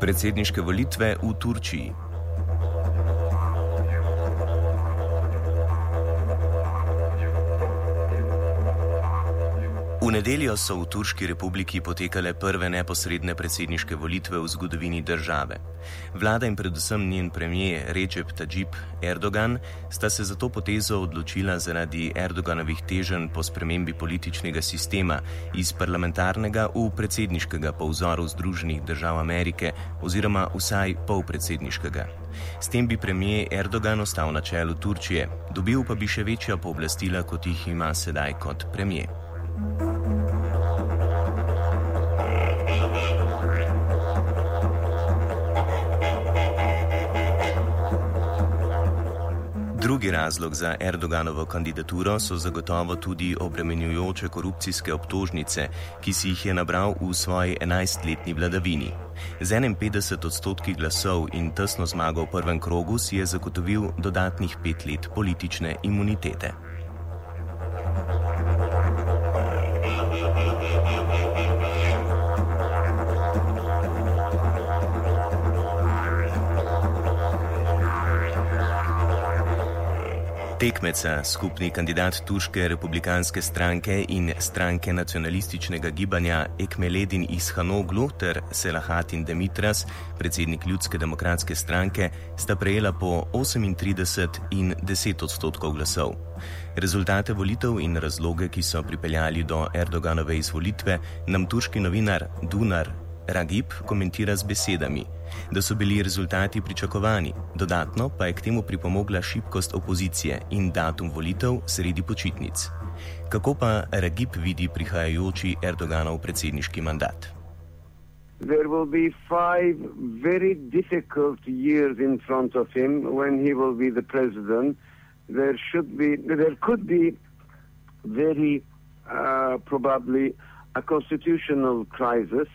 Predsedniške volitve v Turčiji. V nedeljo so v Turški republiki potekale prve neposredne predsedniške volitve v zgodovini države. Vlada in predvsem njen premijer Recep Tajip Erdogan sta se za to potezo odločila zaradi Erdoganovih teženj po spremembi političnega sistema iz parlamentarnega v predsedniškega po vzoru Združenih držav Amerike oziroma vsaj polpredsedniškega. S tem bi premijer Erdogan ostal na čelu Turčije, dobil pa bi še večja pooblastila, kot jih ima sedaj kot premijer. Drugi razlog za Erdoganovo kandidaturo so zagotovo tudi obremenjujoče korupcijske obtožnice, ki si jih je nabral v svoji 11-letni vladavini. Z 51 odstotki glasov in tesno zmago v prvem krogu si je zagotovil dodatnih pet let politične imunitete. Tekmeca, skupni kandidat Turške republikanske stranke in stranke nacionalističnega gibanja Ekmeledin Ishanoglu ter Selahatin Demitras, predsednik Ljudske demokratske stranke, sta prejela po 38 in 10 odstotkov glasov. Rezultate volitev in razloge, ki so pripeljali do Erdoganove izvolitve, nam turški novinar Dunar Ragib komentira z besedami, da so bili rezultati pričakovani, dodatno pa je k temu pripomogla šibkost opozicije in datum volitev sredi počitnic. Kako pa Ragib vidi prihajajoči Erdoganov predsedniški mandat? There will be five very difficult years in front of him when he will be the president. There should be, there could be very uh, probably a constitutional crisis.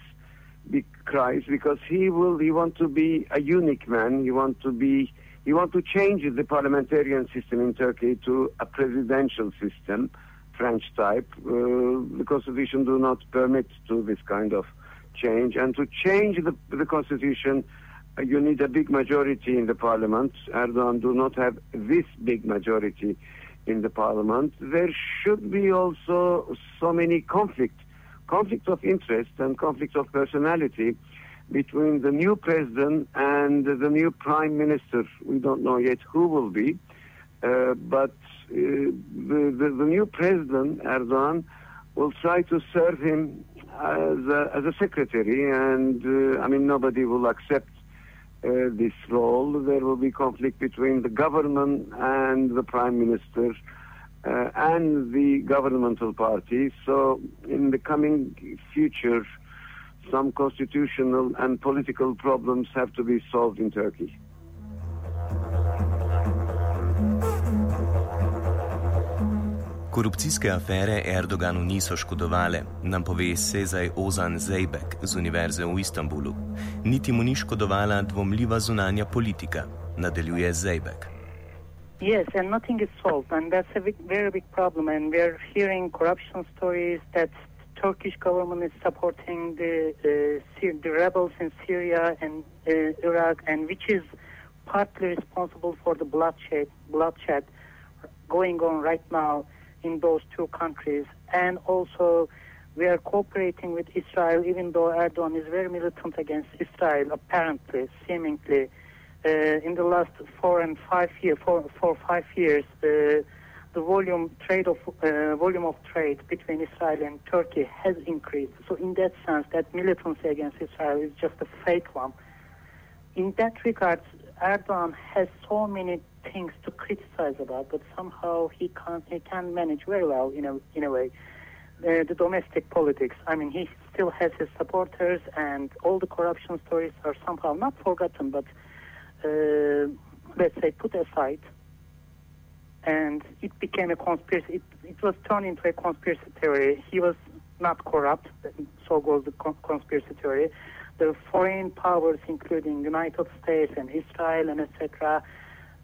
Be Christ because he will he want to be a unique man. He want to be he want to change the parliamentarian system in Turkey to a presidential system, French type. Uh, the constitution do not permit to this kind of change, and to change the the constitution. Uh, you need a big majority in the parliament. Erdogan do not have this big majority in the parliament. There should be also so many conflicts conflict of interest and conflicts of personality between the new president and the new prime minister. We don't know yet who will be, uh, but uh, the, the, the, new president, Erdogan, will try to serve him as a, as a secretary, and uh, I mean, nobody will accept uh, this role. There will be conflict between the government and the prime minister uh, and the governmental party. So, in the coming future, some constitutional and political problems have to be solved in Turkey. Korupcijske afere Erdoganu niso škodovale, nam pove Sezaj Ozan Zejbek z Univerze v Istanbulu. Niti mu ni škodovala dvomljiva zunanja politika, nadaljuje Zejbek. Yes, and nothing is solved, and that's a big, very big problem. And we're hearing corruption stories that Turkish government is supporting the uh, the rebels in Syria and uh, Iraq, and which is partly responsible for the bloodshed bloodshed going on right now in those two countries. And also, we are cooperating with Israel, even though Erdogan is very militant against Israel, apparently, seemingly. Uh, in the last four and five four five years, the the volume trade of uh, volume of trade between Israel and Turkey has increased. So in that sense, that militancy against Israel is just a fake one. In that regard, Erdogan has so many things to criticize about, but somehow he can he can manage very well in a in a way. The, the domestic politics. I mean, he still has his supporters, and all the corruption stories are somehow not forgotten, but uh, let's say, put aside, and it became a conspiracy. It, it, was turned into a conspiracy theory. He was not corrupt, so-called conspiracy theory. The foreign powers, including United States and Israel and etc.,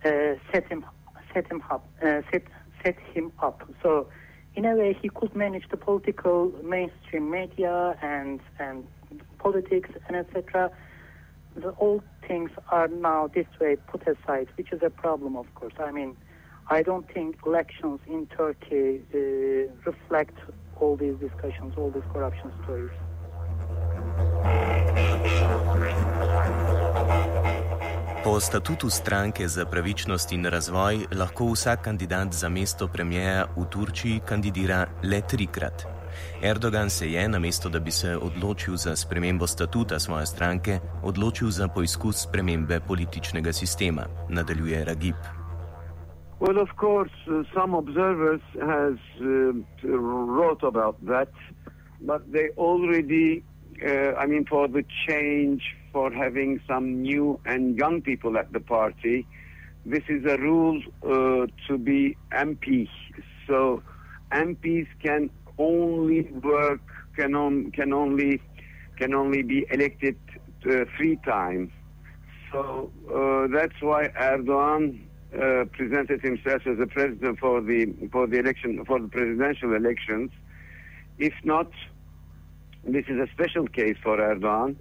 uh, set him set him up uh, set set him up. So, in a way, he could manage the political mainstream media and and politics and etc the old things are now this way put aside, which is a problem, of course. I mean, I don't think elections in Turkey uh, reflect all these discussions, all these corruption stories. Po statutu stranke za pravičnost in razvoj lahko vsak kandidat za mesto premijeja v Turčiji kandidira le trikrat. Erdogan se je, namesto da bi se odločil za spremembo statuta svoje stranke, odločil za poizkus spremembe političnega sistema, nadaljuje Ragib. Well, of course, uh, some observers has uh, wrote about that, but they already, uh, I mean, for the change, for having some new and young people at the party, this is a rule uh, to be MP. So MPs can only work can on, can only can only be elected uh, three times. So uh, that's why Erdogan uh, presented himself as a president for the for the election for the presidential elections. If not, this is a special case for Erdogan.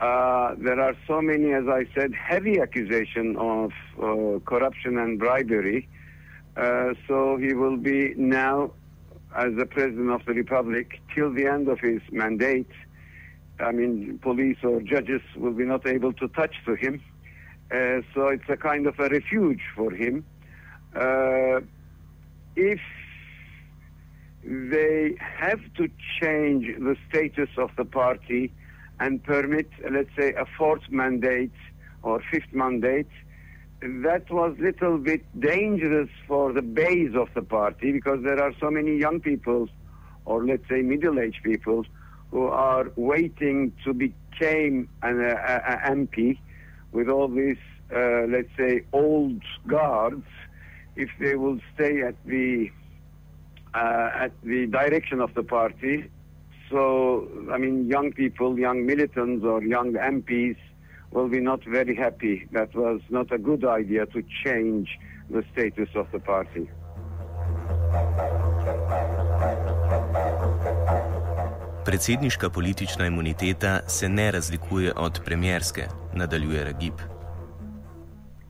Uh, there are so many, as I said, heavy accusation of uh, corruption and bribery. Uh, so he will be now as the President of the Republic till the end of his mandate. I mean, police or judges will be not able to touch to him. Uh, so it's a kind of a refuge for him. Uh, if they have to change the status of the party and permit, let's say, a fourth mandate or fifth mandate, that was little bit dangerous for the base of the party because there are so many young people, or let's say middle-aged people, who are waiting to become an a, a MP with all these, uh, let's say, old guards. If they will stay at the uh, at the direction of the party, so I mean, young people, young militants, or young MPs will be not very happy. That was not a good idea to change the status of the party. Predsedniška politična imuniteta se ne razlikuje od premjerske, nadaljuje Ragib.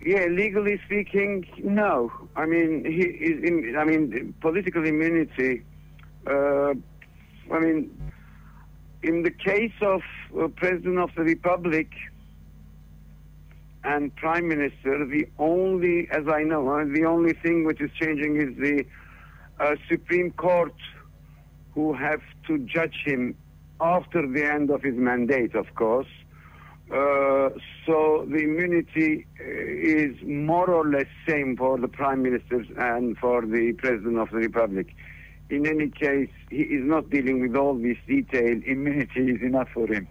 Yeah, legally speaking, no. I mean, he is in, I mean, political immunity. Uh, I mean, in the case of uh, President of the Republic, and prime minister, the only, as I know, the only thing which is changing is the uh, Supreme Court who have to judge him after the end of his mandate, of course. Uh, so the immunity uh, is more or less same for the prime ministers and for the president of the republic. In any case, he is not dealing with all this detail. Immunity is enough for him.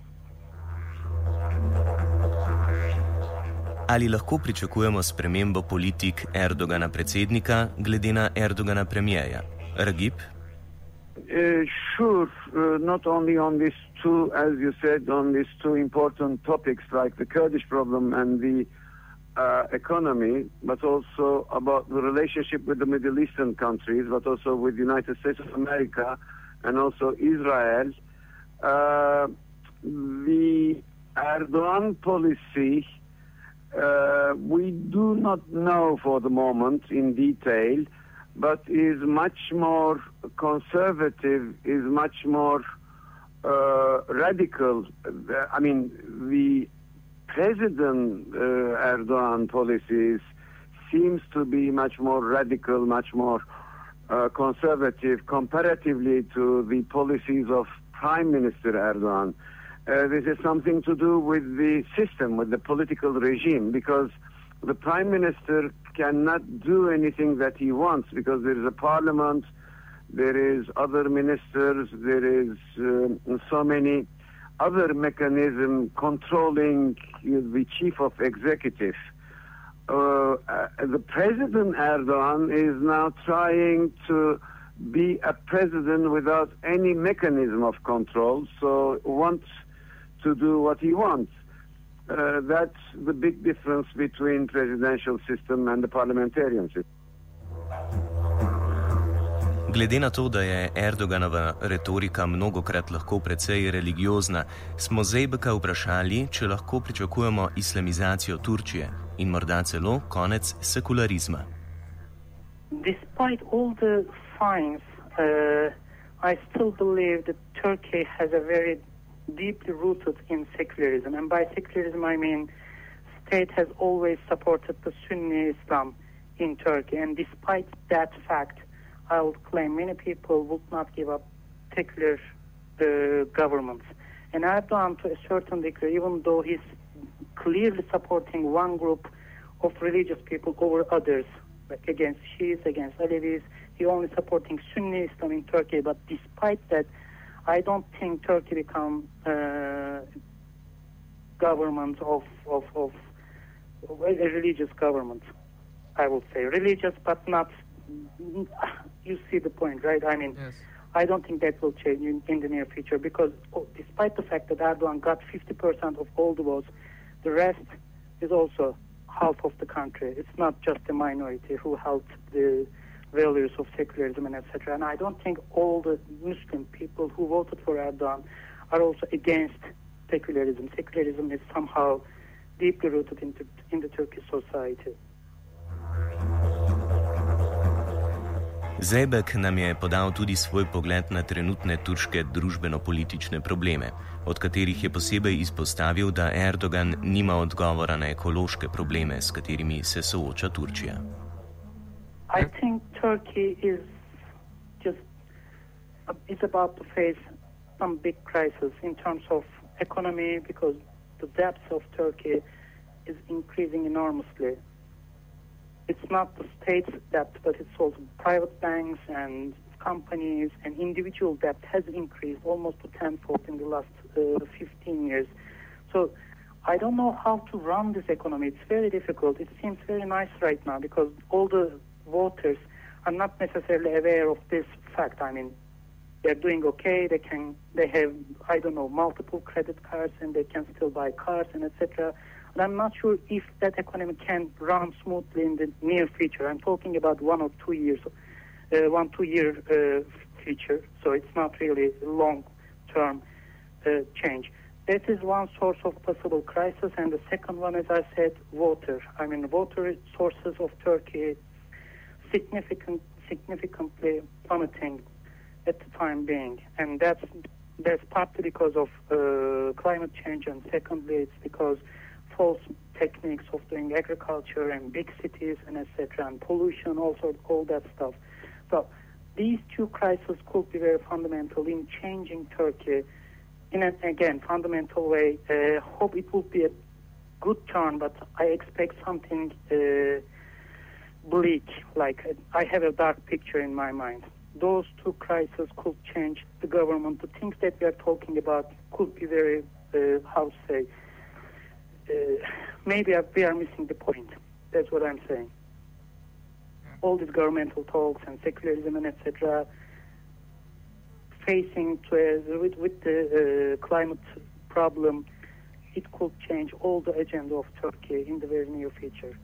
Ali lahko pričakujemo spremembo politik Erdogana predsednika glede na Erdogana premijeja? Ragib? Uh, sure, uh, not only on these two, as you said, on these two important topics like the Kurdish problem and the uh, economy, but also about the relationship with the Middle Eastern countries, but also with the United States of America and also Israel. Uh, the Erdogan policy uh, we do not know for the moment in detail, but is much more conservative, is much more uh, radical. I mean, the President uh, Erdogan policies seems to be much more radical, much more uh, conservative comparatively to the policies of Prime Minister Erdogan. Uh, this is something to do with the system, with the political regime, because the prime minister cannot do anything that he wants because there is a parliament, there is other ministers, there is uh, so many other mechanisms controlling the chief of executive. Uh, uh, the president Erdogan is now trying to be a president without any mechanism of control. So once to do what he wants. Uh, that's the big difference between presidential system and the parliamentarian system. Glede na to, da je Erdoganova retorika mnogokrat lahko precej religiozna, smo Zejbeka vprašali, če lahko pričakujemo islamizacijo Turčije in morda celo konec sekularizma. Despite all the signs, uh, I still believe that Turkey has a very deeply rooted in secularism. And by secularism, I mean state has always supported the Sunni Islam in Turkey. And despite that fact, I would claim many people would not give up secular uh, governments. And Erdogan, to a certain degree, even though he's clearly supporting one group of religious people over others, like against Shiites, against Alevis, he only supporting Sunni Islam in Turkey. But despite that, I don't think Turkey become uh, government of, of, of, a religious government. I would say religious, but not. You see the point, right? I mean, yes. I don't think that will change in, in the near future because, oh, despite the fact that Erdogan got 50% of all the votes, the rest is also half of the country. It's not just a minority who held the values of secularism and etc. And I don't think all the Muslim people who voted for Erdogan are also against secularism. Secularism is somehow deeply rooted in, in the Turkish society. Zebek nam je podal tudi svoj pogled na trenutne turške družbeno-politične probleme, od katerih je posebej izpostavil, da Erdogan nima odgovora na ekološke probleme, s katerimi se sooča Turčija. I think Turkey is just is about to face some big crisis in terms of economy because the debt of Turkey is increasing enormously. It's not the state's debt, but it's also private banks and companies and individual debt has increased almost to tenfold in the last uh, 15 years. So I don't know how to run this economy. It's very difficult. It seems very nice right now because all the voters are not necessarily aware of this fact. I mean, they're doing okay. They can, they have, I don't know, multiple credit cards, and they can still buy cars and etc. But I'm not sure if that economy can run smoothly in the near future. I'm talking about one or two years, uh, one two year uh, future. So it's not really long term uh, change. That is one source of possible crisis, and the second one, as I said, water. I mean, water sources of Turkey significant, significantly plummeting at the time being, and that's that's partly because of uh, climate change, and secondly, it's because false techniques of doing agriculture and big cities and etc. and pollution, also all that stuff. So these two crises could be very fundamental in changing Turkey in an again fundamental way. Uh, hope it will be a good turn, but I expect something. Uh, bleak. Like I have a dark picture in my mind. Those two crises could change the government. The things that we are talking about could be very, uh, how to say, uh, maybe we are missing the point. That's what I'm saying. All these governmental talks and secularism and etc. Facing to a, with, with the uh, climate problem, it could change all the agenda of Turkey in the very near future.